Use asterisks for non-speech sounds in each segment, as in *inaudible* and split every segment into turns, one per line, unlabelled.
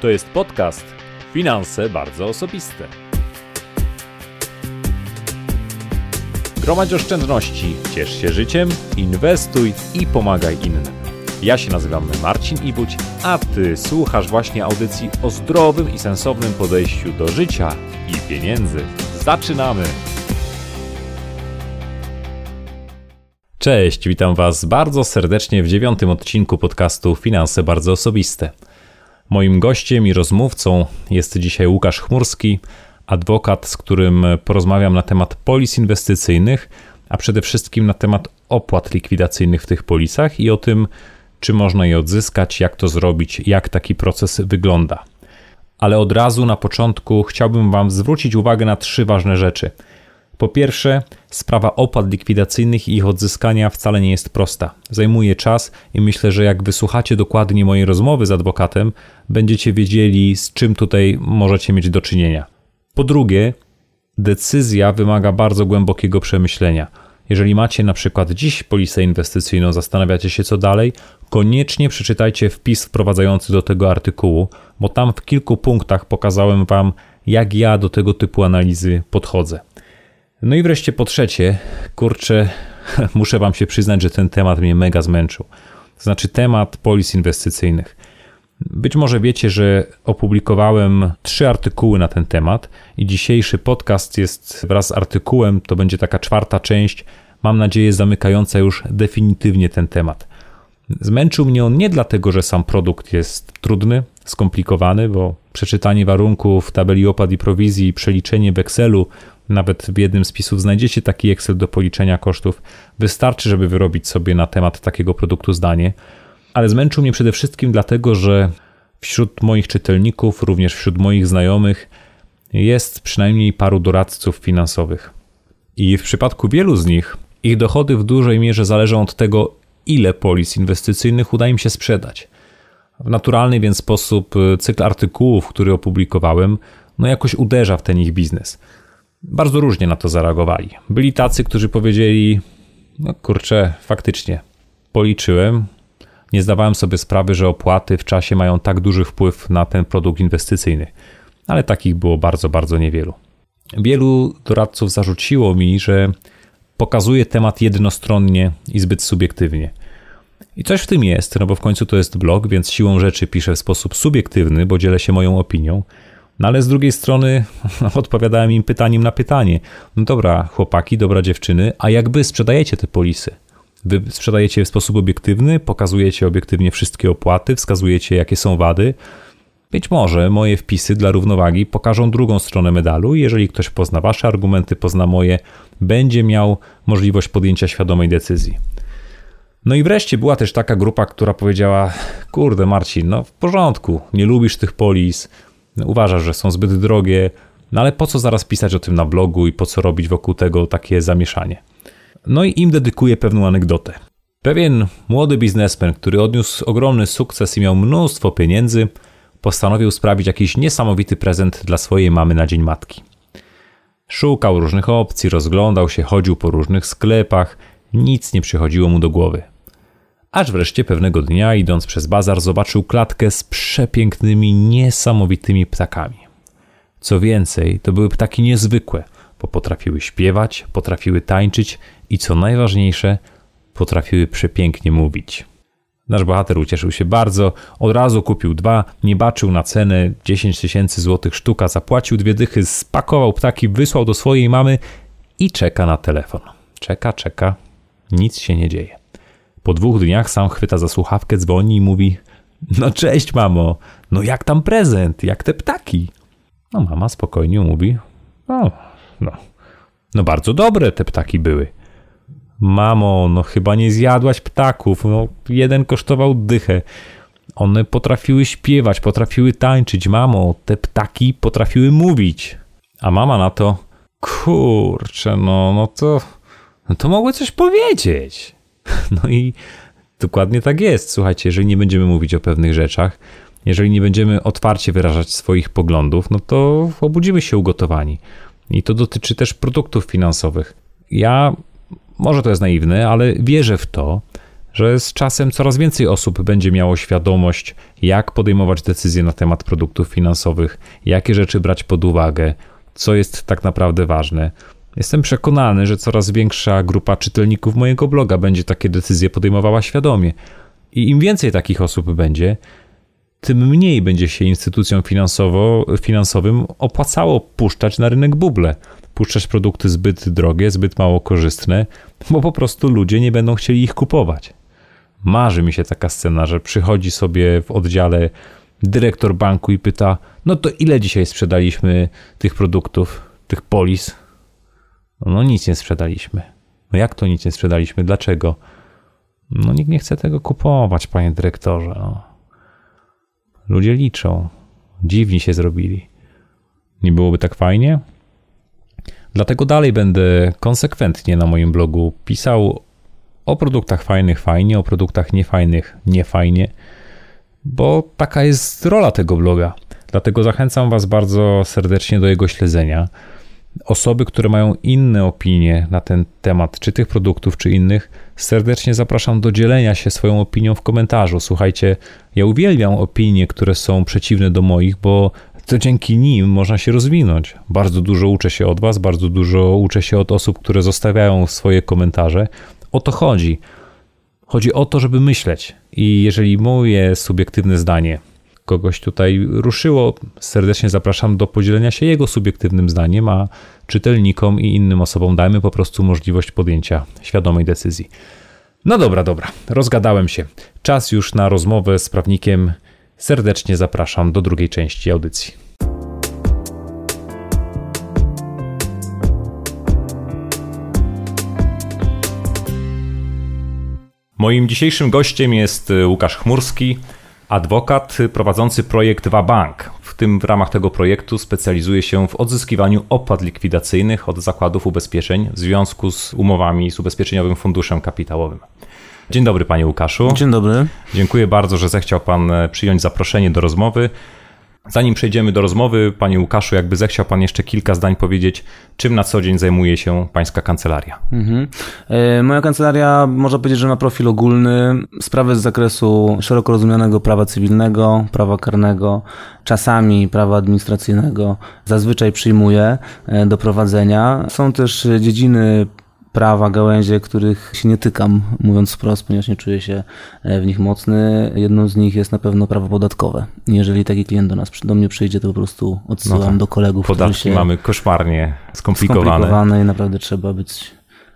To jest podcast Finanse bardzo osobiste. Gromadź oszczędności, ciesz się życiem, inwestuj i pomagaj innym. Ja się nazywam Marcin Ibuć, a Ty słuchasz właśnie audycji o zdrowym i sensownym podejściu do życia i pieniędzy. Zaczynamy! Cześć, witam Was bardzo serdecznie w dziewiątym odcinku podcastu Finanse bardzo osobiste. Moim gościem i rozmówcą jest dzisiaj Łukasz Chmurski, adwokat, z którym porozmawiam na temat polis inwestycyjnych, a przede wszystkim na temat opłat likwidacyjnych w tych polisach i o tym, czy można je odzyskać, jak to zrobić, jak taki proces wygląda. Ale od razu na początku chciałbym Wam zwrócić uwagę na trzy ważne rzeczy. Po pierwsze, sprawa opłat likwidacyjnych i ich odzyskania wcale nie jest prosta. Zajmuje czas i myślę, że jak wysłuchacie dokładnie mojej rozmowy z adwokatem, będziecie wiedzieli, z czym tutaj możecie mieć do czynienia. Po drugie, decyzja wymaga bardzo głębokiego przemyślenia. Jeżeli macie na przykład dziś polisę inwestycyjną, zastanawiacie się co dalej, koniecznie przeczytajcie wpis wprowadzający do tego artykułu, bo tam w kilku punktach pokazałem Wam, jak ja do tego typu analizy podchodzę. No i wreszcie po trzecie, kurczę, *laughs* muszę Wam się przyznać, że ten temat mnie mega zmęczył. To znaczy temat polis inwestycyjnych. Być może wiecie, że opublikowałem trzy artykuły na ten temat i dzisiejszy podcast jest wraz z artykułem, to będzie taka czwarta część, mam nadzieję zamykająca już definitywnie ten temat. Zmęczył mnie on nie dlatego, że sam produkt jest trudny, skomplikowany, bo przeczytanie warunków tabeli opłat i prowizji przeliczenie w Excelu, nawet w jednym z pisów znajdziecie taki Excel do policzenia kosztów, wystarczy, żeby wyrobić sobie na temat takiego produktu zdanie ale zmęczył mnie przede wszystkim dlatego, że wśród moich czytelników, również wśród moich znajomych, jest przynajmniej paru doradców finansowych. I w przypadku wielu z nich, ich dochody w dużej mierze zależą od tego, ile polis inwestycyjnych uda im się sprzedać. W naturalny więc sposób y, cykl artykułów, który opublikowałem, no jakoś uderza w ten ich biznes. Bardzo różnie na to zareagowali. Byli tacy, którzy powiedzieli: No kurczę, faktycznie, policzyłem, nie zdawałem sobie sprawy, że opłaty w czasie mają tak duży wpływ na ten produkt inwestycyjny, ale takich było bardzo, bardzo niewielu. Wielu doradców zarzuciło mi, że pokazuje temat jednostronnie i zbyt subiektywnie. I coś w tym jest, no bo w końcu to jest blog, więc siłą rzeczy piszę w sposób subiektywny, bo dzielę się moją opinią. No ale z drugiej strony *laughs* odpowiadałem im pytaniem na pytanie. No dobra, chłopaki, dobra dziewczyny, a jakby sprzedajecie te polisy? Wy sprzedajecie w sposób obiektywny, pokazujecie obiektywnie wszystkie opłaty, wskazujecie jakie są wady. Być może moje wpisy dla równowagi pokażą drugą stronę medalu. Jeżeli ktoś pozna Wasze argumenty, pozna moje, będzie miał możliwość podjęcia świadomej decyzji. No i wreszcie była też taka grupa, która powiedziała: Kurde, Marcin, no w porządku, nie lubisz tych polis, uważasz, że są zbyt drogie, no ale po co zaraz pisać o tym na blogu i po co robić wokół tego takie zamieszanie? No i im dedykuję pewną anegdotę. Pewien młody biznesmen, który odniósł ogromny sukces i miał mnóstwo pieniędzy, postanowił sprawić jakiś niesamowity prezent dla swojej mamy na Dzień Matki. Szukał różnych opcji, rozglądał się, chodził po różnych sklepach, nic nie przychodziło mu do głowy. Aż wreszcie pewnego dnia, idąc przez bazar, zobaczył klatkę z przepięknymi, niesamowitymi ptakami. Co więcej, to były ptaki niezwykłe – bo potrafiły śpiewać, potrafiły tańczyć i co najważniejsze, potrafiły przepięknie mówić. Nasz bohater ucieszył się bardzo, od razu kupił dwa, nie baczył na cenę 10 tysięcy złotych sztuka, zapłacił dwie dychy, spakował ptaki, wysłał do swojej mamy i czeka na telefon. Czeka, czeka, nic się nie dzieje. Po dwóch dniach sam chwyta za słuchawkę, dzwoni i mówi: No cześć, mamo, no jak tam prezent, jak te ptaki? No mama spokojnie mówi: O, no, no bardzo dobre te ptaki były. Mamo, no chyba nie zjadłaś ptaków. No, jeden kosztował dychę. One potrafiły śpiewać, potrafiły tańczyć. Mamo, te ptaki potrafiły mówić. A mama na to, kurczę, no, no to, no to mogły coś powiedzieć. *laughs* No i dokładnie tak jest. Słuchajcie, jeżeli nie będziemy mówić o pewnych rzeczach, jeżeli nie będziemy otwarcie wyrażać swoich poglądów, no to obudzimy się ugotowani. I to dotyczy też produktów finansowych. Ja, może to jest naiwne, ale wierzę w to, że z czasem coraz więcej osób będzie miało świadomość, jak podejmować decyzje na temat produktów finansowych, jakie rzeczy brać pod uwagę, co jest tak naprawdę ważne. Jestem przekonany, że coraz większa grupa czytelników mojego bloga będzie takie decyzje podejmowała świadomie. I im więcej takich osób będzie, tym mniej będzie się instytucjom finansowo, finansowym opłacało puszczać na rynek buble, puszczać produkty zbyt drogie, zbyt mało korzystne, bo po prostu ludzie nie będą chcieli ich kupować. Marzy mi się taka scena, że przychodzi sobie w oddziale dyrektor banku i pyta: No to ile dzisiaj sprzedaliśmy tych produktów, tych polis? No nic nie sprzedaliśmy. No jak to nic nie sprzedaliśmy? Dlaczego? No nikt nie chce tego kupować, panie dyrektorze. No. Ludzie liczą. Dziwni się zrobili. Nie byłoby tak fajnie? Dlatego dalej będę konsekwentnie na moim blogu pisał o produktach fajnych fajnie, o produktach niefajnych niefajnie, bo taka jest rola tego bloga. Dlatego zachęcam Was bardzo serdecznie do jego śledzenia. Osoby, które mają inne opinie na ten temat, czy tych produktów, czy innych, serdecznie zapraszam do dzielenia się swoją opinią w komentarzu. Słuchajcie, ja uwielbiam opinie, które są przeciwne do moich, bo to dzięki nim można się rozwinąć. Bardzo dużo uczę się od Was, bardzo dużo uczę się od osób, które zostawiają swoje komentarze. O to chodzi. Chodzi o to, żeby myśleć. I jeżeli moje subiektywne zdanie kogoś tutaj ruszyło, serdecznie zapraszam do podzielenia się jego subiektywnym zdaniem, a czytelnikom i innym osobom dajmy po prostu możliwość podjęcia świadomej decyzji. No dobra, dobra, rozgadałem się. Czas już na rozmowę z prawnikiem. Serdecznie zapraszam do drugiej części audycji. Moim dzisiejszym gościem jest Łukasz Chmurski, adwokat prowadzący projekt Wabank. W tym w ramach tego projektu specjalizuje się w odzyskiwaniu opłat likwidacyjnych od zakładów ubezpieczeń w związku z umowami z Ubezpieczeniowym Funduszem Kapitałowym. Dzień dobry panie Łukaszu.
Dzień dobry.
Dziękuję bardzo, że zechciał pan przyjąć zaproszenie do rozmowy. Zanim przejdziemy do rozmowy, panie Łukaszu, jakby zechciał pan jeszcze kilka zdań powiedzieć, czym na co dzień zajmuje się pańska kancelaria? Mhm.
E, moja kancelaria, można powiedzieć, że ma profil ogólny, sprawy z zakresu szeroko rozumianego prawa cywilnego, prawa karnego, czasami prawa administracyjnego zazwyczaj przyjmuje e, do prowadzenia. Są też dziedziny prawa, gałęzie, których się nie tykam, mówiąc wprost, ponieważ nie czuję się e, w nich mocny. Jedną z nich jest na pewno prawo podatkowe. Jeżeli taki klient do nas, do mnie przyjdzie, to po prostu odsyłam no tak. do kolegów.
Podatki mamy koszmarnie skomplikowane. Skomplikowane
i naprawdę trzeba być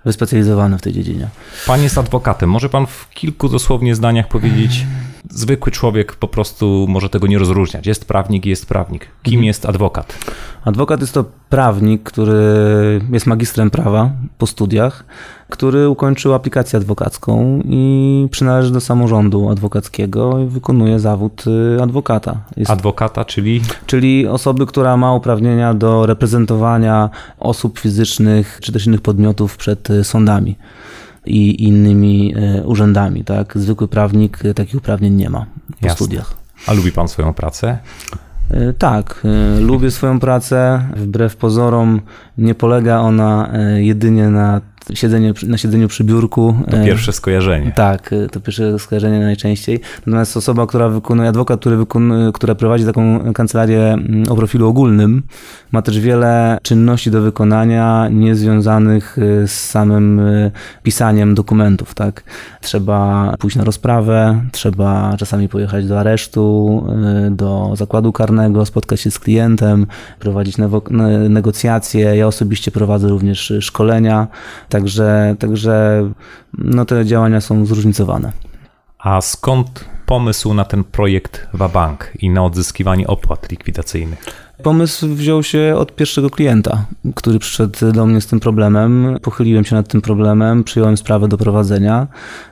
wyspecjalizowany w tej dziedzinie.
Pan jest adwokatem. Może pan w kilku dosłownie zdaniach powiedzieć, zwykły człowiek po prostu może tego nie rozróżniać. Jest prawnik i jest prawnik. Kim mhm. jest adwokat?
Adwokat jest to prawnik, który jest magistrem prawa po studiach, który ukończył aplikację adwokacką i przynależy do samorządu adwokackiego i wykonuje zawód y, adwokata.
Jest, adwokata, czyli?
Czyli osoby, która ma uprawnienia do reprezentowania osób fizycznych czy też innych podmiotów przed y, sądami i innymi y, urzędami. Tak? Zwykły prawnik takich uprawnień nie ma po Jasne. studiach.
A lubi pan swoją pracę?
E, tak, e, lubię swoją pracę. Wbrew pozorom nie polega ona e, jedynie na siedzenie, na siedzeniu przy biurku.
To pierwsze skojarzenie.
Tak, to pierwsze skojarzenie najczęściej. Natomiast osoba, która wykonuje, adwokat, który wykonuje, która prowadzi taką kancelarię mm, o profilu ogólnym, ma też wiele czynności do wykonania niezwiązanych z samym pisaniem dokumentów, tak. Trzeba pójść na rozprawę, trzeba czasami pojechać do aresztu, do zakładu karnego, spotkać się z klientem, prowadzić negocjacje. Ja osobiście prowadzę również szkolenia, także, także no te działania są zróżnicowane.
A skąd pomysł na ten projekt Wabank i na odzyskiwanie opłat likwidacyjnych?
Pomysł wziął się od pierwszego klienta, który przyszedł do mnie z tym problemem. Pochyliłem się nad tym problemem, przyjąłem sprawę do prowadzenia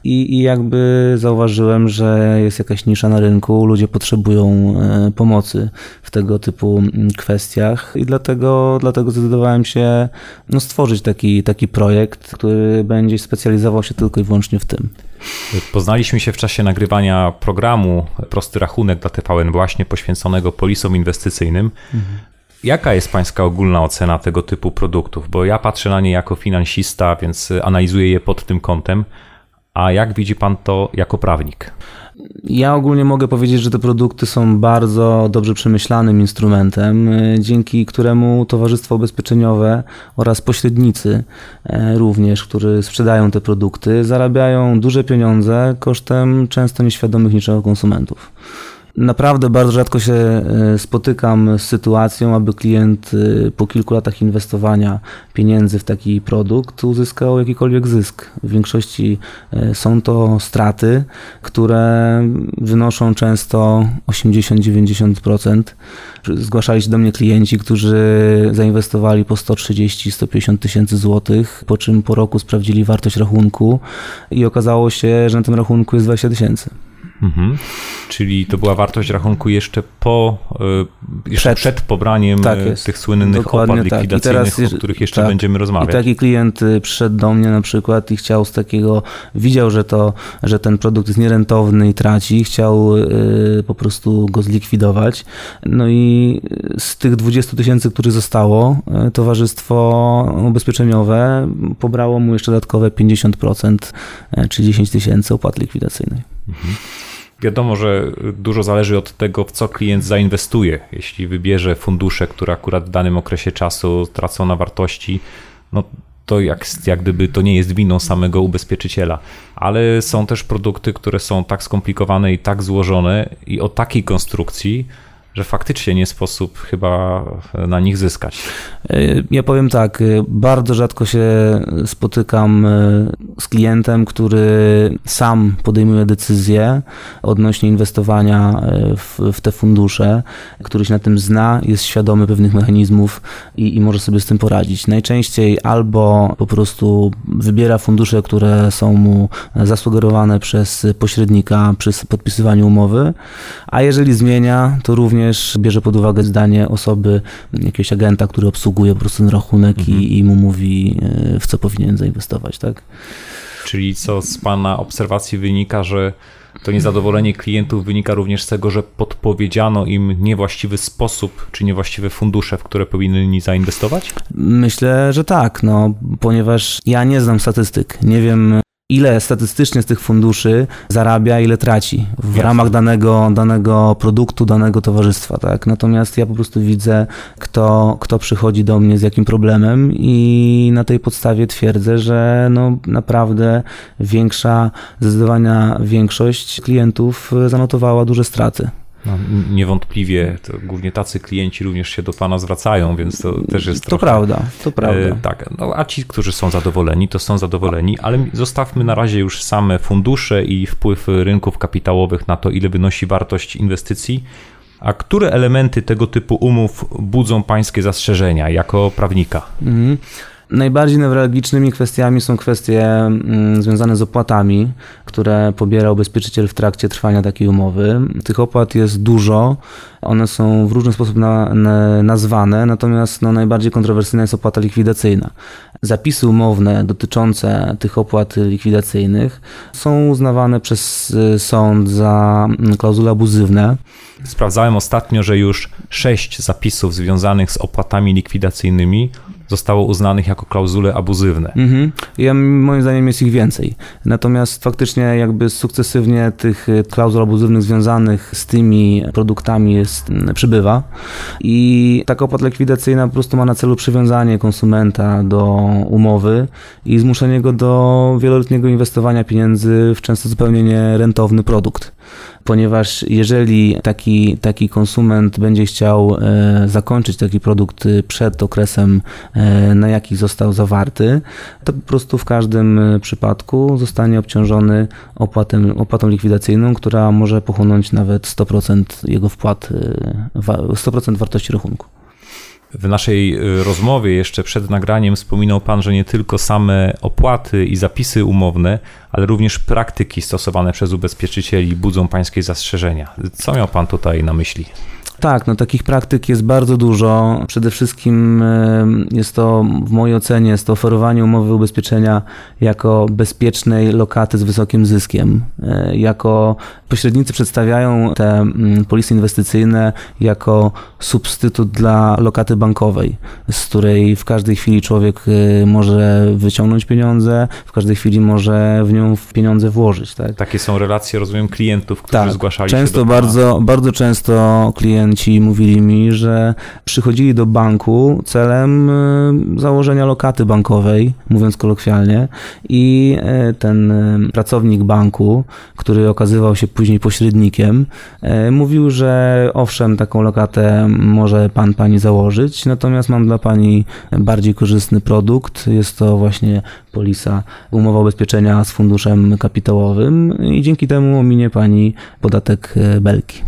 i, i jakby zauważyłem, że jest jakaś nisza na rynku, ludzie potrzebują e, pomocy w tego typu mm, kwestiach i dlatego, dlatego zdecydowałem się no, stworzyć taki, taki projekt, który będzie specjalizował się tylko i wyłącznie w tym.
Poznaliśmy się w czasie nagrywania programu Prosty Rachunek dla TVN właśnie poświęconego polisom inwestycyjnym. Mhm. Jaka jest Pańska ogólna ocena tego typu produktów? Bo ja patrzę na nie jako finansista, więc analizuję je pod tym kątem, a jak widzi pan to jako prawnik?
Ja ogólnie mogę powiedzieć, że te produkty są bardzo dobrze przemyślanym instrumentem, e, dzięki któremu towarzystwa ubezpieczeniowe oraz pośrednicy e, również, którzy sprzedają te produkty, zarabiają duże pieniądze kosztem często nieświadomych niczego konsumentów. Naprawdę bardzo rzadko się e, spotykam z sytuacją, aby klient e, po kilku latach inwestowania pieniędzy w taki produkt uzyskał jakikolwiek zysk. W większości e, są to straty, które wynoszą często 80-90%. Zgłaszali się do mnie klienci, którzy zainwestowali po 130-150 tysięcy złotych, po czym po roku sprawdzili wartość rachunku i okazało się, że na tym rachunku jest 20 tysięcy.
Mhm. Czyli to była wartość rachunku jeszcze po, e, jeszcze przed, przed pobraniem tak e, tych słynnych Dokładnie opłat tak. likwidacyjnych, teraz, o których jeszcze tak. będziemy rozmawiać.
I taki klient y, przyszedł do mnie na przykład i chciał z takiego, widział, że, to, że ten produkt jest nierentowny i traci, chciał y, po prostu go zlikwidować. No i z tych 20 tysięcy, których zostało, y, towarzystwo ubezpieczeniowe pobrało mu jeszcze dodatkowe 50% czy 10 tysięcy opłat likwidacyjnej. Mhm.
Wiadomo, że dużo zależy od tego, w co klient zainwestuje. Jeśli wybierze fundusze, które akurat w danym okresie czasu tracą na wartości, no to jak, jak gdyby to nie jest winą samego ubezpieczyciela. Ale są też produkty, które są tak skomplikowane i tak złożone i o takiej konstrukcji, że faktycznie nie sposób chyba na nich zyskać.
E, ja powiem tak, e, bardzo rzadko się spotykam e, z klientem, który sam podejmuje decyzję odnośnie inwestowania w, w te fundusze, który się na tym zna, jest świadomy pewnych mechanizmów i, i może sobie z tym poradzić. Najczęściej albo po prostu wybiera fundusze, które są mu zasugerowane przez pośrednika przy podpisywaniu umowy, a jeżeli zmienia, to również również bierze pod uwagę zdanie osoby, jakiegoś agenta, który obsługuje po prostu ten rachunek mhm. i, i mu mówi, e, w co powinien zainwestować, tak?
Czyli co z Pana obserwacji wynika, że to niezadowolenie klientów wynika również z tego, że podpowiedziano im niewłaściwy sposób czy niewłaściwe fundusze, w które powinni zainwestować?
Myślę, że tak, no, ponieważ ja nie znam statystyk. Nie wiem, ile statystycznie z tych funduszy zarabia, ile traci w Jasne. ramach danego, danego produktu, danego towarzystwa. Tak? Natomiast ja po prostu widzę, kto, kto przychodzi do mnie z jakim problemem i na tej podstawie twierdzę, że no naprawdę większa, zdecydowania większość klientów zanotowała duże straty.
No, niewątpliwie to głównie tacy klienci również się do Pana zwracają, więc to też jest
To
trochę,
prawda, to prawda. E,
tak, no, a ci, którzy są zadowoleni, to są zadowoleni, ale zostawmy na razie już same fundusze i wpływ rynków kapitałowych na to, ile wynosi wartość inwestycji. A które elementy tego typu umów budzą Pańskie zastrzeżenia jako prawnika? Mhm.
Najbardziej newralgicznymi kwestiami są kwestie mm, związane z opłatami, które pobiera ubezpieczyciel w trakcie trwania takiej umowy. Tych opłat jest dużo, one są w różny sposób na, na, nazwane, natomiast no, najbardziej kontrowersyjna jest opłata likwidacyjna. Zapisy umowne dotyczące tych opłat likwidacyjnych są uznawane przez y, sąd za mm, klauzule abuzywne.
Sprawdzałem ostatnio, że już sześć zapisów związanych z opłatami likwidacyjnymi zostało uznanych jako klauzule abuzywne. Mhm.
Ja, moim zdaniem jest ich więcej. Natomiast faktycznie jakby sukcesywnie tych y, klauzul abuzywnych związanych z tymi produktami jest, przybywa i taka opłata likwidacyjna po prostu ma na celu przywiązanie konsumenta do umowy i zmuszenie go do wieloletniego inwestowania pieniędzy w często zupełnie nierentowny produkt ponieważ jeżeli taki, taki konsument będzie chciał e, zakończyć taki produkt przed okresem, e, na jaki został zawarty, to po prostu w każdym przypadku zostanie obciążony opłatą, opłatą likwidacyjną, która może pochłonąć nawet 100% jego wpłat, 100% e, wartości rachunku.
W naszej y, rozmowie jeszcze przed nagraniem wspominał Pan, że nie tylko same opłaty i zapisy umowne, ale również praktyki stosowane przez ubezpieczycieli budzą Pańskie zastrzeżenia. Co miał Pan tutaj na myśli?
Tak, no takich praktyk jest bardzo dużo. Przede wszystkim jest to, w mojej ocenie, jest to oferowanie umowy ubezpieczenia jako bezpiecznej lokaty z wysokim zyskiem. E, jako pośrednicy przedstawiają te mm, polisy inwestycyjne jako substytut dla lokaty bankowej, z której w każdej chwili człowiek y, może wyciągnąć pieniądze, w każdej chwili może w nią pieniądze włożyć. Tak?
Takie są relacje, rozumiem, klientów, którzy
tak,
zgłaszali
często
się do
bardzo, bardzo często klienci mówili mi, że przychodzili do banku celem y, założenia lokaty bankowej, mówiąc kolokwialnie, i y, ten pracownik banku, który okazywał się później pośrednikiem, mówił, że owszem, taką lokatę może pan, pani założyć, natomiast mam dla pani bardziej korzystny produkt. Jest to właśnie polisa, umowa ubezpieczenia z funduszem kapitałowym i dzięki temu ominie pani podatek belki.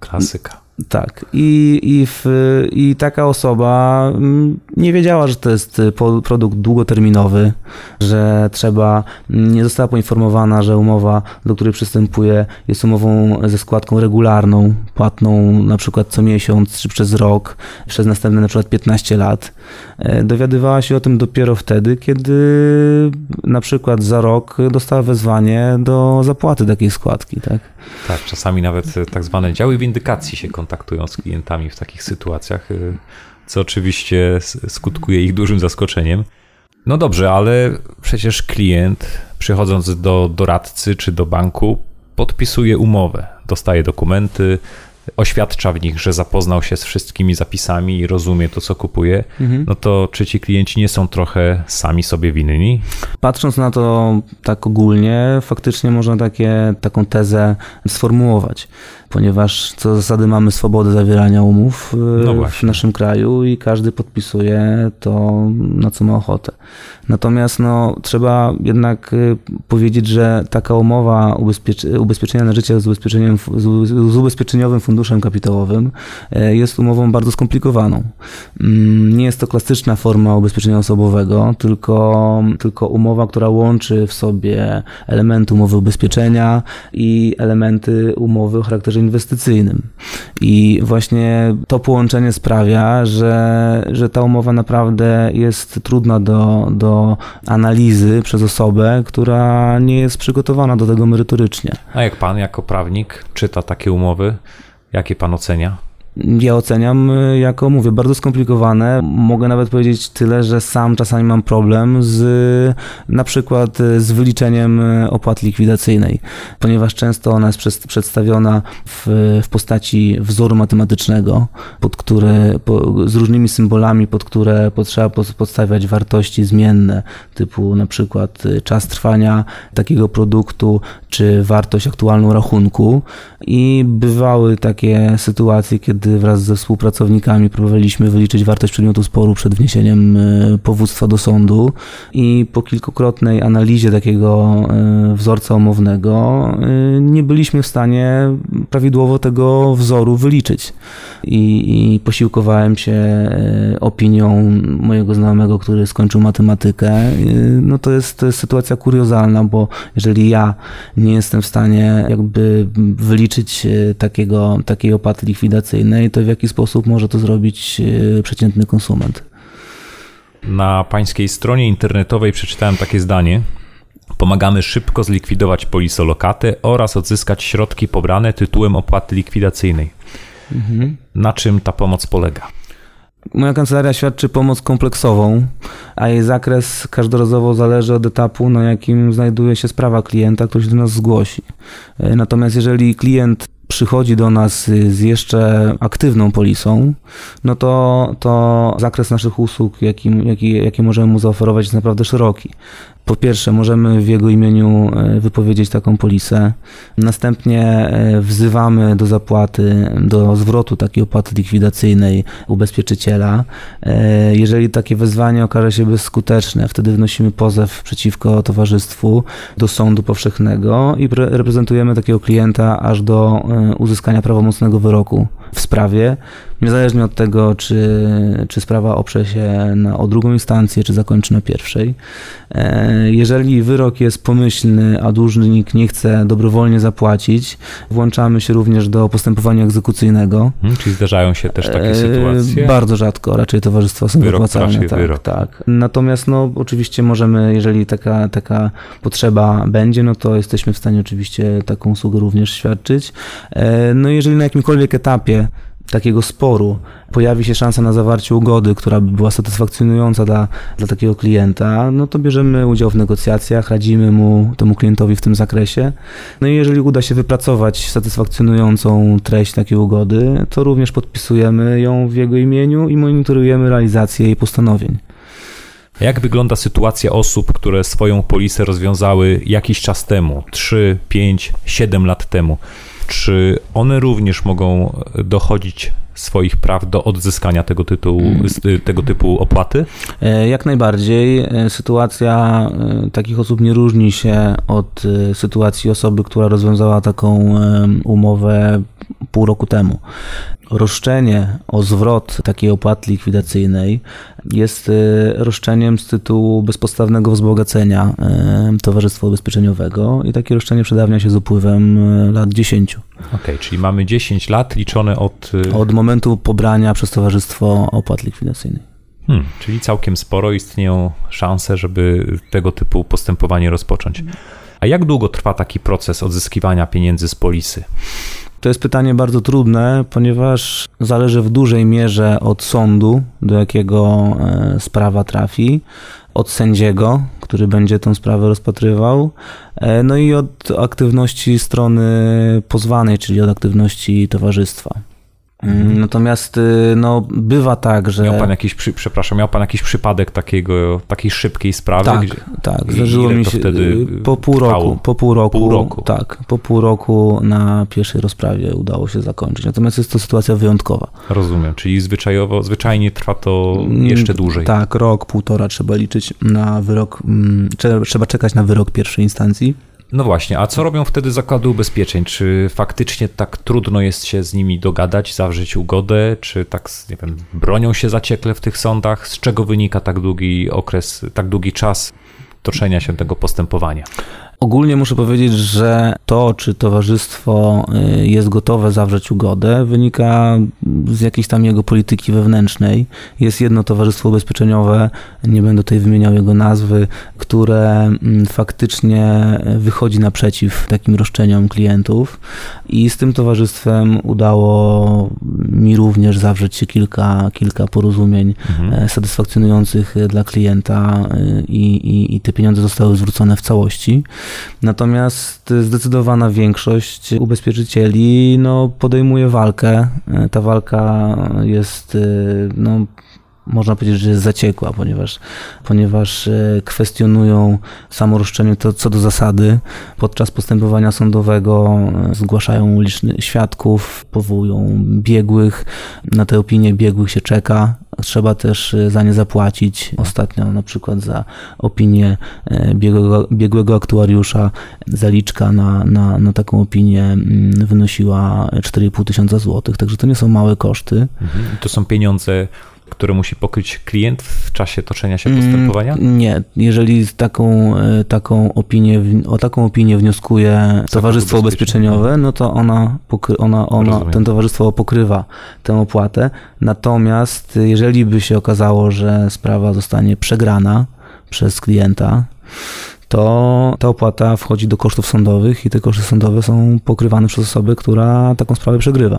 Klasyka.
Tak. I, i, w, I taka osoba mm, nie wiedziała, że to jest y, produkt długoterminowy, że trzeba, mm, nie została poinformowana, że umowa, do której przystępuje, jest umową ze składką regularną, płatną na przykład co miesiąc czy przez rok, przez następne na przykład 15 lat. E, dowiadywała się o tym dopiero wtedy, kiedy na przykład za rok dostała wezwanie do zapłaty takiej składki. Tak,
tak czasami nawet e, tak zwane działy windykacji się kontaktują z klientami w takich sytuacjach, e, co oczywiście skutkuje ich dużym zaskoczeniem. No dobrze, ale przecież klient przychodząc do doradcy czy do banku podpisuje umowę, dostaje dokumenty, oświadcza w nich, że zapoznał się z wszystkimi zapisami i rozumie to, co kupuje, mhm. no to czy ci klienci nie są trochę sami sobie winni?
Patrząc na to tak ogólnie, faktycznie można takie, taką tezę sformułować ponieważ co zasady mamy swobodę zawierania umów y, no w naszym kraju i każdy podpisuje to, na co ma ochotę. Natomiast no, trzeba jednak y, powiedzieć, że taka umowa ubezpieczenia na życie z, ubezpieczeniem, z ubezpieczeniowym funduszem kapitałowym y, jest umową bardzo skomplikowaną. Mm, nie jest to klasyczna forma ubezpieczenia osobowego, tylko, tylko umowa, która łączy w sobie elementy umowy ubezpieczenia i elementy umowy o charakterze inwestycyjnym. I właśnie to połączenie sprawia, że, że ta umowa naprawdę jest trudna do, do analizy przez osobę, która nie jest przygotowana do tego merytorycznie.
A jak pan, jako prawnik, czyta takie umowy, jakie pan ocenia?
Ja oceniam y, jako, mówię, bardzo skomplikowane. Mogę nawet powiedzieć tyle, że sam czasami mam problem z na przykład y, z wyliczeniem y, opłaty likwidacyjnej, ponieważ często ona jest przedstawiona w, w postaci wzoru matematycznego, pod który, po, z różnymi symbolami, pod które potrzeba podstawiać wartości zmienne, typu na przykład czas trwania takiego produktu, czy wartość aktualną rachunku. I bywały takie sytuacje, kiedy kiedy wraz ze współpracownikami próbowaliśmy wyliczyć wartość przedmiotu sporu przed wniesieniem e, powództwa do sądu i po kilkukrotnej analizie takiego e, wzorca umownego e, nie byliśmy w stanie prawidłowo tego wzoru wyliczyć. I, i posiłkowałem się opinią mojego znajomego, który skończył matematykę. No to jest, to jest sytuacja kuriozalna, bo jeżeli ja nie jestem w stanie jakby wyliczyć takiego, takiej opłaty likwidacyjnej, i to w jaki sposób może to zrobić e, przeciętny konsument.
Na pańskiej stronie internetowej przeczytałem takie zdanie. Pomagamy szybko zlikwidować polisolokatę oraz odzyskać środki pobrane tytułem opłaty likwidacyjnej. Mhm. Na czym ta pomoc polega?
Moja kancelaria świadczy pomoc kompleksową, a jej zakres każdorazowo zależy od etapu, na jakim znajduje się sprawa klienta, który się do nas zgłosi. E, natomiast jeżeli klient przychodzi do nas z jeszcze aktywną polisą, no to, to zakres naszych usług, jaki, jaki, jakie możemy mu zaoferować, jest naprawdę szeroki. Po pierwsze, możemy w jego imieniu e, wypowiedzieć taką polisę. Następnie e, wzywamy do zapłaty, do zwrotu takiej opłaty likwidacyjnej ubezpieczyciela. E, jeżeli takie wezwanie okaże się bezskuteczne, wtedy wnosimy pozew przeciwko towarzystwu do sądu powszechnego i reprezentujemy takiego klienta aż do uzyskania prawomocnego wyroku w sprawie niezależnie od tego, czy, czy sprawa oprze się na, o drugą instancję, czy zakończy na pierwszej. E, jeżeli wyrok jest pomyślny, a dłużnik nie chce dobrowolnie zapłacić, włączamy się również do postępowania egzekucyjnego.
Hmm, czyli zdarzają się też takie
E,
sytuacje?
Bardzo rzadko, raczej towarzystwa są
Wyrok,
wypłacalne. Tak,
wyrok.
tak. Natomiast no, oczywiście możemy, jeżeli taka, taka potrzeba będzie, no to jesteśmy w stanie oczywiście taką usługę również świadczyć. E, No jeżeli na jakimkolwiek etapie takiego sporu pojawi się szansa na zawarcie ugody, która by była satysfakcjonująca dla, dla takiego klienta, no to bierzemy udział w negocjacjach, radzimy mu, temu klientowi w tym zakresie. No i jeżeli uda się wypracować satysfakcjonującą treść takiej ugody, to również podpisujemy ją w jego imieniu i monitorujemy realizację jej postanowień.
Jak wygląda sytuacja osób, które swoją polisę rozwiązały jakiś czas temu, 3, 5, 7 lat temu? Czy one również mogą dochodzić swoich praw do odzyskania tego, tytułu, z- tego typu opłaty?
E, Jak najbardziej. E, Sytuacja e, takich osób nie różni się od sytuacji osoby, która rozwiązała taką umowę pół roku temu. Roszczenie o zwrot takiej opłaty likwidacyjnej jest roszczeniem z tytułu bezpodstawnego wzbogacenia Towarzystwa Ubezpieczeniowego i takie roszczenie przedawnia się z upływem lat 10.
Okej, czyli mamy 10 lat liczone od.
Od momentu pobrania przez Towarzystwo opłat likwidacyjnej.
Hmm, czyli całkiem sporo istnieją szanse, żeby tego typu postępowanie rozpocząć. A jak długo trwa taki proces odzyskiwania pieniędzy z polisy?
To jest pytanie bardzo trudne, ponieważ zależy w dużej mierze od sądu, do jakiego e, sprawa trafi, od sędziego, który będzie tę sprawę rozpatrywał, e, no i od aktywności strony pozwanej, czyli od aktywności towarzystwa. Mm, Natomiast y, no, bywa tak, że.
Miał pan jakiś, przy, przepraszam, miał pan jakiś przypadek takiego, takiej szybkiej sprawy?
Tak,
gdzie-
tak. Zdarzyło mi się
wtedy
y, po pół
trwało?
roku, po pół roku,
Pół roku.
Tak, po pół roku na pierwszej rozprawie udało się zakończyć. Natomiast jest to sytuacja wyjątkowa.
Rozumiem, czyli zwyczajowo, zwyczajnie trwa to jeszcze dłużej.
Tak, rok, półtora trzeba liczyć na wyrok, mm, trzeba czekać na wyrok pierwszej instancji.
No właśnie, a co robią wtedy zakłady ubezpieczeń? Czy faktycznie tak trudno jest się z nimi dogadać, zawrzeć ugodę, czy tak, nie wiem, bronią się zaciekle w tych sądach? Z czego wynika tak długi okres, tak długi czas toczenia się tego postępowania?
Ogólnie muszę powiedzieć, że to, czy towarzystwo y, jest gotowe zawrzeć ugodę, wynika z jakiejś tam jego polityki wewnętrznej. Jest jedno towarzystwo ubezpieczeniowe, nie będę tutaj wymieniał jego nazwy, które mm, faktycznie wychodzi naprzeciw takim roszczeniom klientów i z tym towarzystwem udało mi również zawrzeć się kilka, kilka porozumień e, satysfakcjonujących dla klienta e, i, i, i te pieniądze zostały zwrócone w całości. Natomiast zdecydowana większość ubezpieczycieli no, podejmuje walkę. E, Ta walka jest e, no, można powiedzieć, że jest zaciekła, ponieważ, ponieważ e, kwestionują samo roszczenie to co do zasady. Podczas postępowania sądowego e, zgłaszają licznych świadków, powołują biegłych. Na te opinie biegłych się czeka. Trzeba też e, za nie zapłacić. Ostatnio na przykład za opinię biegłego, biegłego aktuariusza zaliczka na, na, na taką opinię mm, wynosiła 4,5 tysiąca złotych, także to nie są małe koszty.
Mhm. To są pieniądze, które musi pokryć klient w czasie toczenia się postępowania?
Mm, Nie, jeżeli taką, e, taką opinię, o taką opinię wnioskuje towarzystwo ubezpieczeniowe, no to ona, ona, ona
Rozumiem.
ten towarzystwo pokrywa tę opłatę. Natomiast e, jeżeli by się okazało, że sprawa zostanie przegrana przez klienta, to ta opłata wchodzi do kosztów sądowych i te koszty sądowe są pokrywane przez osobę, która taką sprawę przegrywa.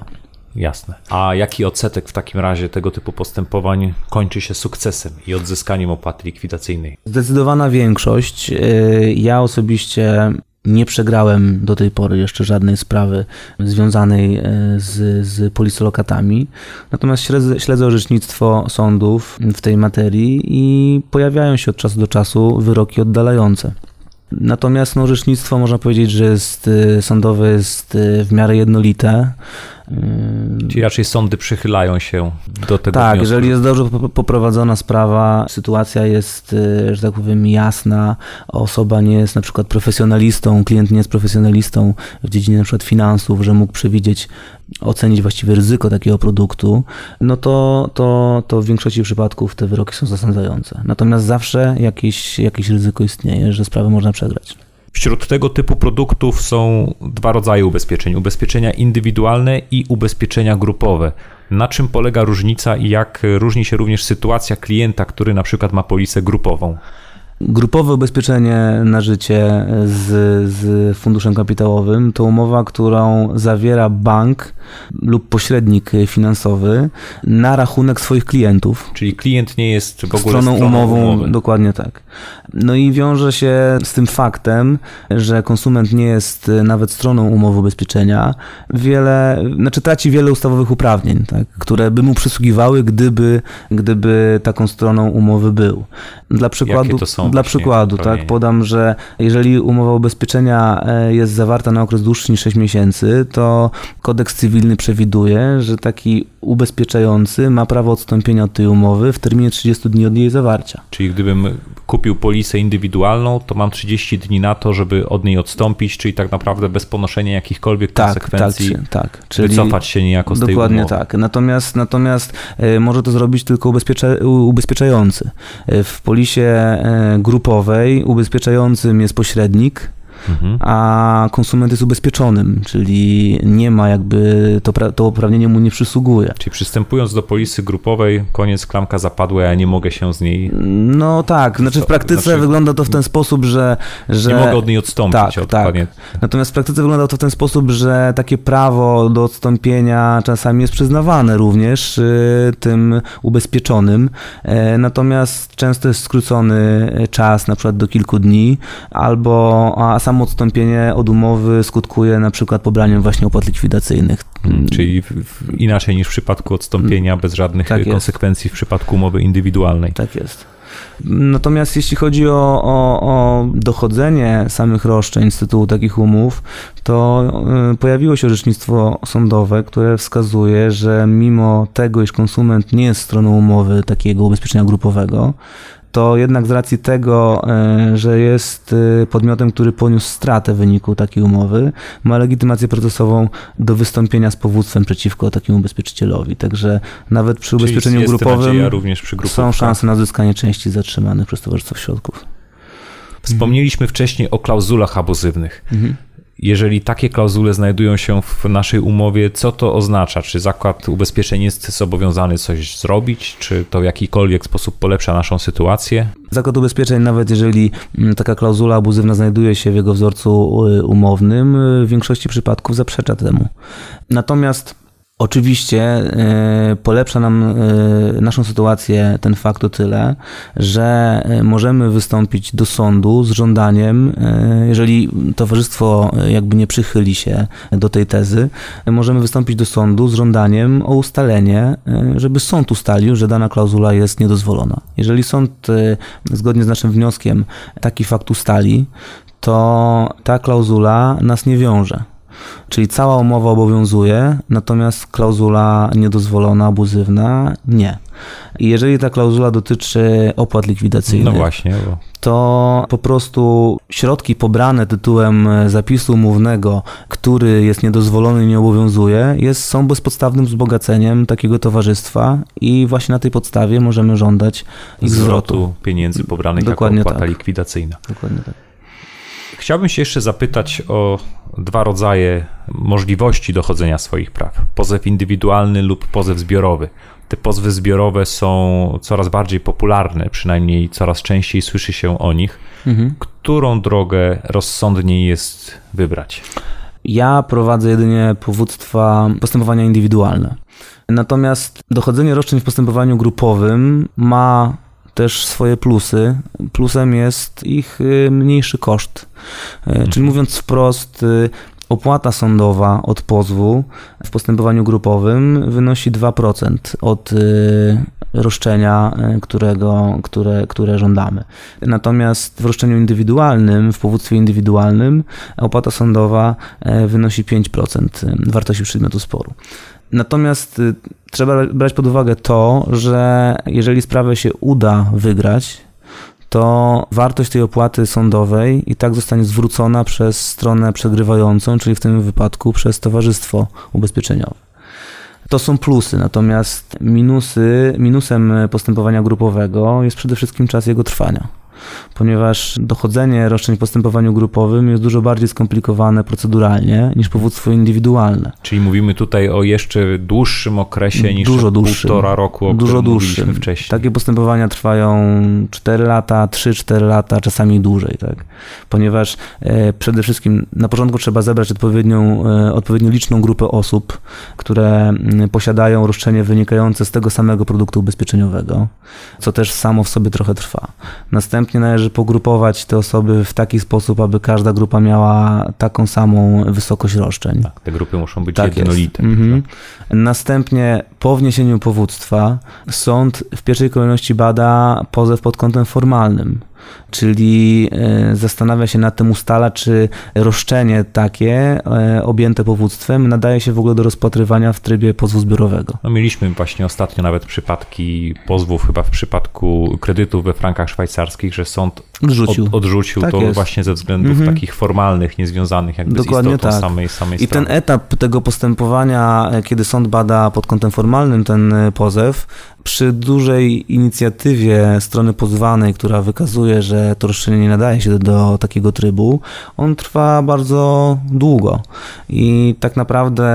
Jasne. A jaki odsetek w takim razie tego typu postępowań kończy się sukcesem i odzyskaniem opłaty likwidacyjnej?
Zdecydowana większość. Y, Ja osobiście nie przegrałem do tej pory jeszcze żadnej sprawy związanej y, z, z polisolokatami. Natomiast śledzę, orzecznictwo sądów w tej materii i pojawiają się od czasu do czasu wyroki oddalające. Natomiast no, orzecznictwo można powiedzieć, że jest y, sądowe jest w miarę jednolite. Y,
Czyli raczej sądy przychylają się do tego
tak,
wniosku.
jeżeli jest dobrze pop- poprowadzona sprawa, sytuacja jest, y, że tak powiem, jasna, osoba nie jest na przykład profesjonalistą, klient nie jest profesjonalistą w dziedzinie na przykład finansów, że mógł przewidzieć ocenić właściwie ryzyko takiego produktu, no to, to, to w większości przypadków te wyroki są zasądzające. Natomiast zawsze jakieś, jakieś ryzyko istnieje, że sprawę można przegrać.
Wśród tego typu produktów są dwa rodzaje ubezpieczeń: ubezpieczenia indywidualne i ubezpieczenia grupowe. Na czym polega różnica i jak różni się również sytuacja klienta, który na przykład ma polisę grupową?
Grupowe ubezpieczenie na życie z, z funduszem kapitałowym to umowa, którą zawiera bank lub pośrednik finansowy na rachunek swoich klientów.
Czyli klient nie jest w ogóle
stroną,
stroną
umową.
umowy.
Dokładnie tak. No i wiąże się z tym faktem, że konsument nie jest nawet stroną umowy ubezpieczenia. Wiele, znaczy traci wiele ustawowych uprawnień, tak, które by mu przysługiwały, gdyby, gdyby taką stroną umowy był. Dla przykładu,
Jakie to są
dla przykładu, tak, podam, że jeżeli umowa ubezpieczenia e, jest zawarta na okres dłuższy niż 6 miesięcy, to kodeks cywilny przewiduje, że taki ubezpieczający ma prawo odstąpienia od tej umowy w terminie 30 dni od jej zawarcia.
Czyli gdybym kupił polisę indywidualną, to mam 30 dni na to, żeby od niej odstąpić, czyli tak naprawdę bez ponoszenia jakichkolwiek
Tak,
konsekwencji
tak, tak. Czyli
wycofać się niejako z tej
Dokładnie
umowy.
tak. Natomiast, natomiast e, może to zrobić tylko ubezpieczający. E, W polisie e, grupowej ubezpieczającym jest pośrednik,
Mhm.
a konsument jest ubezpieczonym, czyli nie ma jakby, to, to uprawnienie mu nie przysługuje.
Czyli przystępując do polisy grupowej, koniec klamka zapadła, ja nie mogę się z niej,
No tak, znaczy w praktyce
Znaczy-
wygląda to w ten sposób, że... że
nie mogę od niej odstąpić.
Tak,
od,
tak. Natomiast w praktyce wygląda to w ten sposób, że takie prawo do odstąpienia czasami jest przyznawane również y, tym ubezpieczonym, E, natomiast często jest skrócony czas, na przykład do kilku dni, albo a samo odstąpienie od umowy skutkuje na przykład pobraniem właśnie opłat likwidacyjnych.
Mm, Czyli w, w, inaczej niż w przypadku odstąpienia, bez żadnych
Tak jest.
konsekwencji w przypadku umowy indywidualnej.
Tak jest. Natomiast jeśli chodzi o, o, o dochodzenie samych roszczeń z tytułu takich umów, to y, pojawiło się orzecznictwo sądowe, które wskazuje, że mimo tego, iż konsument nie jest stroną umowy takiego ubezpieczenia grupowego, to jednak z racji tego, y, że jest y, podmiotem, który poniósł stratę w wyniku takiej umowy, ma legitymację procesową do wystąpienia z powództwem przeciwko takiemu ubezpieczycielowi. Także nawet przy ubezpieczeniu grupowym są szanse na uzyskanie części zatrzymanych przez towarzystwo środków.
Wspomnieliśmy wcześniej o klauzulach abuzywnych.
Mhm.
Jeżeli takie klauzule znajdują się w naszej umowie, co to oznacza? Czy zakład ubezpieczeń jest zobowiązany coś zrobić? Czy to w jakikolwiek sposób polepsza naszą sytuację?
Zakład ubezpieczeń, nawet jeżeli mm, taka klauzula abuzywna znajduje się w jego wzorcu y, umownym, y, w większości przypadków zaprzecza temu. Natomiast Oczywiście y, polepsza nam y, naszą sytuację ten fakt o tyle, że y, możemy wystąpić do sądu z żądaniem, jeżeli towarzystwo jakby nie przychyli się do tej tezy, możemy wystąpić do sądu z żądaniem o ustalenie, żeby sąd ustalił, że dana klauzula jest niedozwolona. Jeżeli sąd zgodnie z naszym wnioskiem taki fakt ustali, to ta klauzula nas nie wiąże. Czyli cała umowa obowiązuje, natomiast klauzula niedozwolona, abuzywna nie. I jeżeli ta klauzula dotyczy opłat likwidacyjnych,
No właśnie, bo
to po prostu środki pobrane tytułem zapisu umownego, który jest niedozwolony i nie obowiązuje, jest, są bezpodstawnym wzbogaceniem takiego towarzystwa i właśnie na tej podstawie możemy żądać ich zwrotu.
zwrotu pieniędzy pobranych
Dokładnie
jako opłata
tak.
likwidacyjna.
Dokładnie tak.
Chciałbym się jeszcze zapytać o dwa rodzaje możliwości dochodzenia swoich praw. Pozew indywidualny lub pozew zbiorowy. Te pozwy zbiorowe są coraz bardziej popularne, przynajmniej coraz częściej słyszy się o nich.
Mhm.
Którą drogę rozsądniej jest wybrać?
Ja prowadzę jedynie powództwa postępowania indywidualne. Natomiast dochodzenie roszczeń w postępowaniu grupowym ma też swoje plusy. Plusem jest ich y, mniejszy koszt. Y, Czyli mówiąc wprost, y, opłata sądowa od pozwu w postępowaniu grupowym wynosi 2% od roszczenia, którego, które, które żądamy. Natomiast w roszczeniu indywidualnym, w powództwie indywidualnym, opłata sądowa wynosi 5% wartości przedmiotu sporu. Natomiast y, trzeba brać pod uwagę to, że jeżeli sprawę się uda wygrać, to wartość tej opłaty sądowej i tak zostanie zwrócona przez stronę przegrywającą, czyli w tym wypadku przez towarzystwo ubezpieczeniowe. To są plusy, natomiast minusy, minusem postępowania grupowego jest przede wszystkim czas jego trwania ponieważ dochodzenie roszczeń w postępowaniu grupowym jest dużo bardziej skomplikowane proceduralnie niż powództwo indywidualne.
Czyli mówimy tutaj o jeszcze dłuższym okresie niż dużo dłuższym, półtora roku, o dużo dłuższym. wcześniej.
Takie postępowania trwają 4 lata, 3-4 lata, czasami dłużej, tak? Ponieważ e, przede wszystkim na początku trzeba zebrać odpowiednią, e, odpowiednio liczną grupę osób, które m, posiadają roszczenie wynikające z tego samego produktu ubezpieczeniowego, co też samo w sobie trochę trwa. Następnie Następnie należy pogrupować te osoby w taki sposób, aby każda grupa miała taką samą wysokość roszczeń.
Tak, te grupy muszą być tak jednolite.
Mhm. Następnie po wniesieniu powództwa sąd w pierwszej kolejności bada pozew pod kątem formalnym czyli e, zastanawia się nad tym, ustala, czy roszczenie takie e, objęte powództwem nadaje się w ogóle do rozpatrywania w trybie pozwu zbiorowego.
No mieliśmy właśnie ostatnio nawet przypadki pozwów, chyba w przypadku kredytów we frankach szwajcarskich, że sąd odrzucił, od, odrzucił tak to jest. właśnie ze względów mhm. takich formalnych, niezwiązanych jakby Dokładnie z istotą tak. samej, samej
I ten etap tego postępowania, e, kiedy sąd bada pod kątem formalnym ten pozew, przy dużej inicjatywie strony pozwanej, która wykazuje, że to roszczenie nie nadaje się do, do, takiego trybu, on trwa bardzo długo i tak naprawdę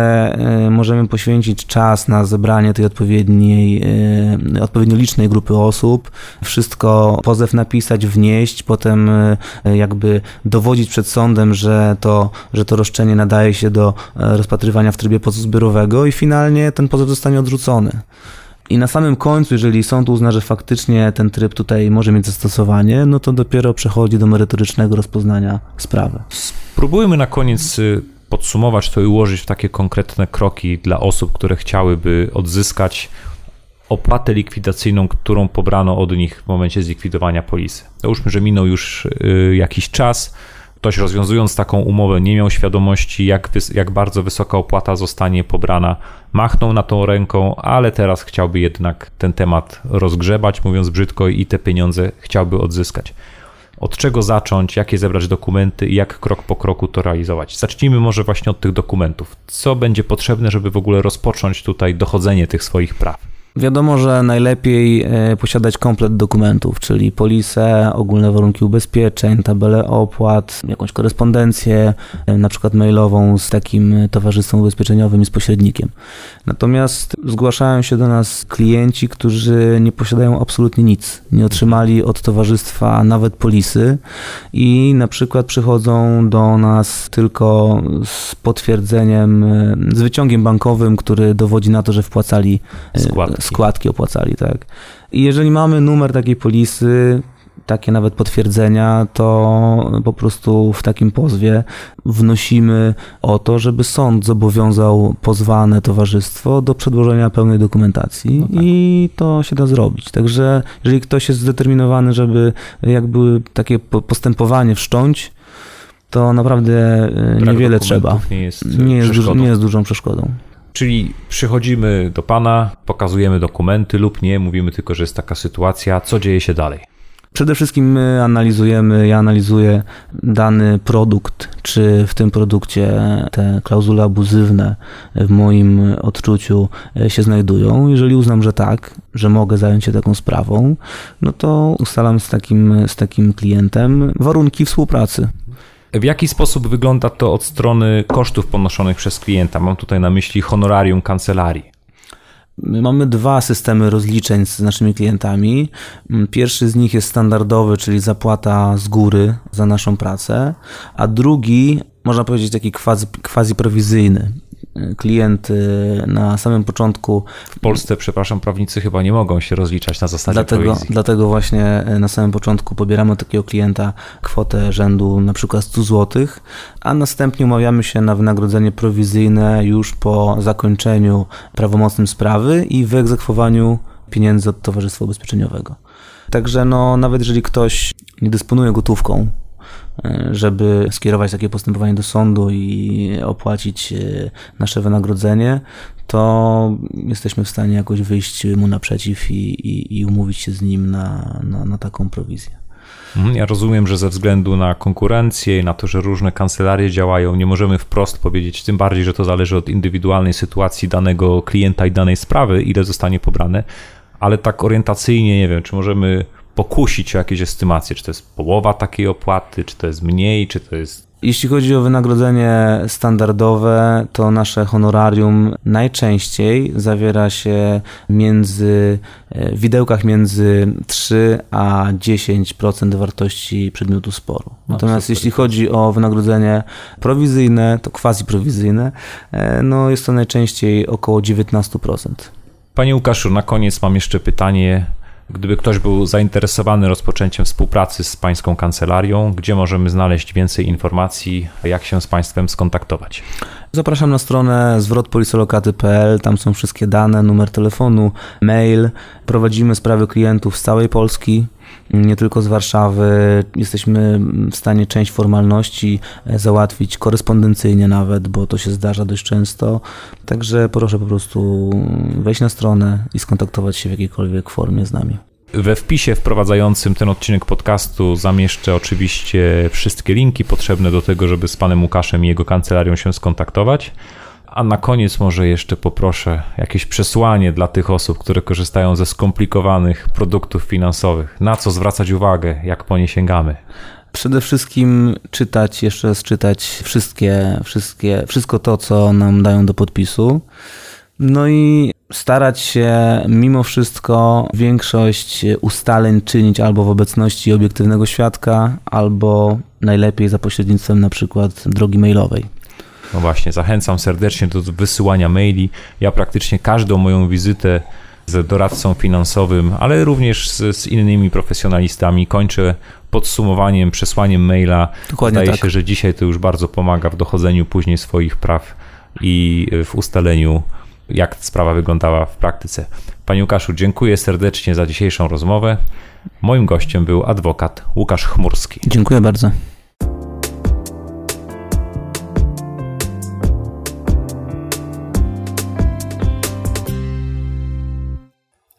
y, możemy poświęcić czas na zebranie tej odpowiedniej, y, odpowiednio licznej grupy osób, wszystko pozew napisać, wnieść, potem y, jakby dowodzić przed sądem, że to, że to roszczenie nadaje się do rozpatrywania w trybie pozwu zbiorowego i finalnie ten pozew zostanie odrzucony. I na samym końcu, jeżeli sąd uzna, że faktycznie ten tryb tutaj może mieć zastosowanie, no to dopiero przechodzi do merytorycznego rozpoznania sprawy.
Spróbujmy na koniec y, podsumować to i ułożyć w takie konkretne kroki dla osób, które chciałyby odzyskać opłatę likwidacyjną, którą pobrano od nich w momencie zlikwidowania polisy. Załóżmy, że minął już y, jakiś czas, ktoś rozwiązując taką umowę nie miał świadomości, jak, jak bardzo wysoka opłata zostanie pobrana. Machnął na tą ręką, ale teraz chciałby jednak ten temat rozgrzebać, mówiąc brzydko, i te pieniądze chciałby odzyskać. Od czego zacząć, jakie zebrać dokumenty i jak krok po kroku to realizować? Zacznijmy może właśnie od tych dokumentów. Co będzie potrzebne, żeby w ogóle rozpocząć tutaj dochodzenie tych swoich praw?
Wiadomo, że najlepiej e, posiadać komplet dokumentów, czyli polisę, ogólne warunki ubezpieczeń, tabelę opłat, jakąś korespondencję, e, na przykład mailową z takim towarzystwem ubezpieczeniowym i z pośrednikiem. Natomiast zgłaszają się do nas klienci, którzy nie posiadają absolutnie nic, nie otrzymali od towarzystwa nawet polisy i na przykład przychodzą do nas tylko z potwierdzeniem, e, z wyciągiem bankowym, który dowodzi na to, że wpłacali składki składki opłacali, tak. I jeżeli mamy numer takiej polisy, takie nawet potwierdzenia, to po prostu w takim pozwie wnosimy o to, żeby sąd zobowiązał pozwane towarzystwo do przedłożenia pełnej dokumentacji no tak. i to się da zrobić. Także jeżeli ktoś jest zdeterminowany, żeby jakby takie postępowanie wszcząć, to naprawdę e, niewiele trzeba.
Nie jest, nie jest,
nie jest dużą przeszkodą.
Czyli przychodzimy do pana, pokazujemy dokumenty lub nie, mówimy tylko, że jest taka sytuacja, co dzieje się dalej?
Przede wszystkim my analizujemy, ja analizuję dany produkt, czy w tym produkcie te klauzule abuzywne w moim odczuciu się znajdują. Jeżeli uznam, że tak, że mogę zająć się taką sprawą, no to ustalam z takim, z takim klientem warunki współpracy.
W jaki sposób wygląda to od strony kosztów ponoszonych przez klienta? Mam tutaj na myśli honorarium kancelarii.
My mamy dwa systemy rozliczeń z naszymi klientami. Pierwszy z nich jest standardowy, czyli zapłata z góry za naszą pracę, a drugi, można powiedzieć, taki quasi, quasi prowizyjny klient y, na samym początku.
W Polsce, przepraszam, prawnicy chyba nie mogą się rozliczać na zasadzie
dlatego,
prowizji.
Dlatego właśnie y, na samym początku pobieramy od takiego klienta kwotę rzędu na przykład 100 zł, a następnie umawiamy się na wynagrodzenie prowizyjne już po zakończeniu prawomocnym sprawy i wyegzekwowaniu pieniędzy od Towarzystwa Ubezpieczeniowego. Także no, nawet jeżeli ktoś nie dysponuje gotówką, żeby skierować takie postępowanie do sądu i opłacić e, nasze wynagrodzenie, to jesteśmy w stanie jakoś wyjść mu naprzeciw i, i, i umówić się z nim na, na, na taką prowizję.
Mhm, ja rozumiem, że ze względu na konkurencję i na to, że różne kancelarie działają, nie możemy wprost powiedzieć, tym bardziej, że to zależy od indywidualnej sytuacji danego klienta i danej sprawy, ile zostanie pobrane, ale tak orientacyjnie nie wiem, czy możemy pokusić o jakieś estymacje, czy to jest połowa takiej opłaty, czy to jest mniej, czy to jest
jeśli chodzi o wynagrodzenie standardowe, to nasze honorarium najczęściej zawiera się między, w widełkach między 3 a 10% wartości przedmiotu sporu. No, Natomiast no, jeśli chodzi o wynagrodzenie prowizyjne, to quasi-prowizyjne, e, no jest to najczęściej około 19%.
Panie Łukaszu, na koniec mam jeszcze pytanie Gdyby ktoś był zainteresowany rozpoczęciem współpracy z Pańską kancelarią, gdzie możemy znaleźć więcej informacji, jak się z Państwem skontaktować?
Zapraszam na stronę zwrotpolisolokaty.pl, tam są wszystkie dane, numer telefonu, mail. Prowadzimy sprawy klientów z całej Polski, nie tylko z Warszawy. Jesteśmy w stanie część formalności e, załatwić korespondencyjnie nawet, bo to się zdarza dość często. Także proszę po prostu wejść na stronę i skontaktować się w jakiejkolwiek formie z nami.
We wpisie wprowadzającym ten odcinek podcastu zamieszczę oczywiście wszystkie linki potrzebne do tego, żeby z panem Łukaszem i jego kancelarią się skontaktować. A na koniec może jeszcze poproszę jakieś przesłanie dla tych osób, które korzystają ze skomplikowanych produktów finansowych. Na co zwracać uwagę, jak po nie sięgamy?
Przede wszystkim czytać, jeszcze raz czytać wszystkie, wszystkie, wszystko to, co nam dają do podpisu. No i starać się mimo wszystko większość ustaleń czynić albo w obecności obiektywnego świadka, albo najlepiej za pośrednictwem na przykład drogi mailowej.
No właśnie, zachęcam serdecznie do wysyłania maili. Ja praktycznie każdą moją wizytę z doradcą finansowym, ale również z, z innymi profesjonalistami kończę podsumowaniem, przesłaniem maila. Dokładnie Zdaje tak. się, że dzisiaj to już bardzo pomaga w dochodzeniu później swoich praw i w ustaleniu jak sprawa wyglądała w praktyce. Panie Łukaszu, dziękuję serdecznie za dzisiejszą rozmowę. Moim gościem był adwokat Łukasz Chmurski.
Dziękuję bardzo.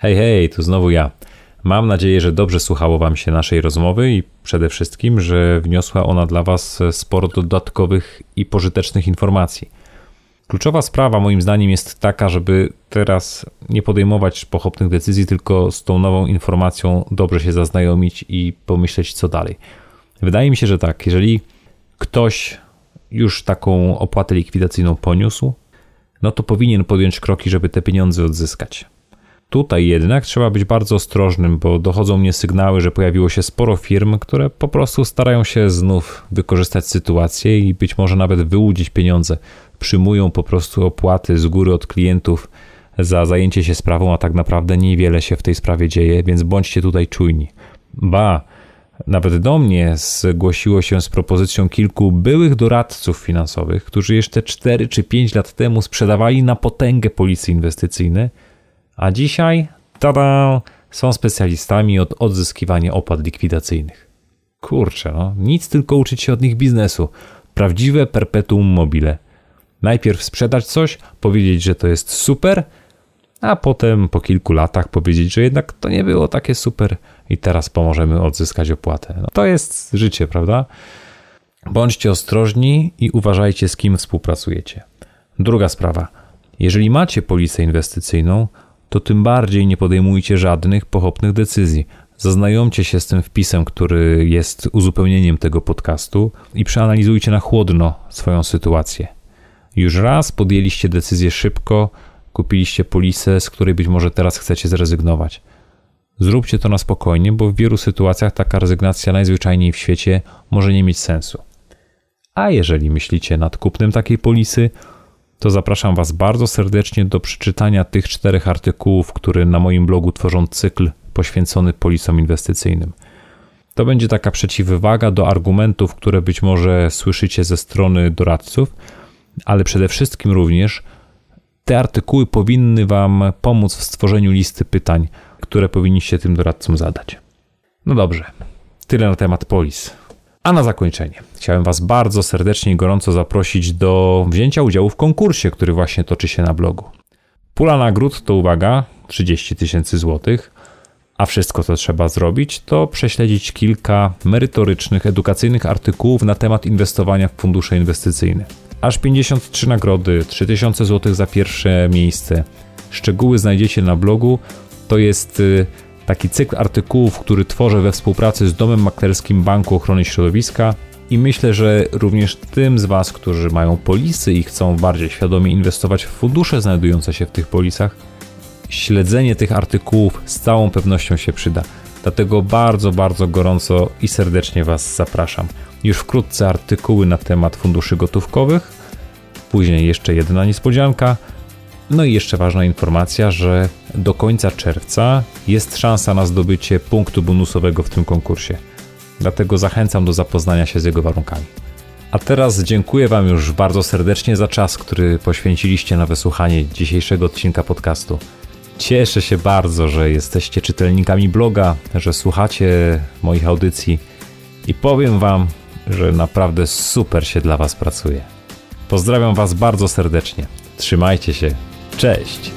Hej, hej, tu znowu ja. Mam nadzieję, że dobrze słuchało Wam się naszej rozmowy i przede wszystkim, że wniosła ona dla Was sporo dodatkowych i pożytecznych informacji. Kluczowa sprawa moim zdaniem jest taka, żeby teraz nie podejmować pochopnych decyzji, tylko z tą nową informacją dobrze się zaznajomić i pomyśleć co dalej. Wydaje mi się, że tak, jeżeli ktoś już taką opłatę likwidacyjną poniósł, no to powinien podjąć kroki, żeby te pieniądze odzyskać. Tutaj jednak trzeba być bardzo ostrożnym, bo dochodzą mnie sygnały, że pojawiło się sporo firm, które po prostu starają się znów wykorzystać sytuację i być może nawet wyłudzić pieniądze. Przyjmują po prostu opłaty z góry od klientów za zajęcie się sprawą, a tak naprawdę niewiele się w tej sprawie dzieje, więc bądźcie tutaj czujni. Ba, nawet do mnie zgłosiło się z propozycją kilku byłych doradców finansowych, którzy jeszcze 4 czy 5 lat temu sprzedawali na potęgę polisy inwestycyjne a dzisiaj, tada, są specjalistami od odzyskiwania opłat likwidacyjnych. Kurczę, no, nic tylko uczyć się od nich biznesu. Prawdziwe perpetuum mobile. Najpierw sprzedać coś, powiedzieć, że to jest super, a potem po kilku latach powiedzieć, że jednak to nie było takie super i teraz pomożemy odzyskać opłatę. No, to jest życie, prawda? Bądźcie ostrożni i uważajcie, z kim współpracujecie. Druga sprawa. Jeżeli macie polisę inwestycyjną, to tym bardziej nie podejmujcie żadnych pochopnych decyzji. Zaznajomcie się z tym wpisem, który jest uzupełnieniem tego podcastu i przeanalizujcie na chłodno swoją sytuację. Już raz podjęliście decyzję szybko, kupiliście polisę, z której być może teraz chcecie zrezygnować. Zróbcie to na spokojnie, bo w wielu sytuacjach taka rezygnacja najzwyczajniej w świecie może nie mieć sensu. A jeżeli myślicie nad kupnem takiej polisy, to zapraszam Was bardzo serdecznie do przeczytania tych czterech artykułów, które na moim blogu tworzą cykl poświęcony polisom inwestycyjnym. To będzie taka przeciwwaga do argumentów, które być może słyszycie ze strony doradców, ale przede wszystkim również te artykuły powinny Wam pomóc w stworzeniu listy pytań, które powinniście tym doradcom zadać. No dobrze, tyle na temat polis. A na zakończenie chciałem Was bardzo serdecznie i gorąco zaprosić do wzięcia udziału w konkursie, który właśnie toczy się na blogu. Pula nagród to uwaga 30 tysięcy złotych, A wszystko, co trzeba zrobić, to prześledzić kilka merytorycznych, edukacyjnych artykułów na temat inwestowania w fundusze inwestycyjne. Aż 53 nagrody, 3000 zł za pierwsze miejsce. Szczegóły znajdziecie na blogu. To jest y, taki cykl artykułów, który tworzę we współpracy z Domem Maklerskim Banku Ochrony Środowiska i myślę, że również tym z Was, którzy mają polisy i chcą bardziej świadomie inwestować w fundusze znajdujące się w tych polisach, śledzenie tych artykułów z całą pewnością się przyda. Dlatego bardzo, bardzo gorąco i serdecznie Was zapraszam. Już wkrótce artykuły na temat funduszy gotówkowych, później jeszcze jedna niespodzianka. No i jeszcze ważna informacja, że do końca czerwca jest szansa na zdobycie punktu bonusowego w tym konkursie. Dlatego zachęcam do zapoznania się z jego warunkami. A teraz dziękuję Wam już bardzo serdecznie za czas, który poświęciliście na wysłuchanie dzisiejszego odcinka podcastu. Cieszę się bardzo, że jesteście czytelnikami bloga, że słuchacie moich audycji i powiem Wam, że naprawdę super się dla Was pracuje. Pozdrawiam Was bardzo serdecznie. Trzymajcie się. Cześć!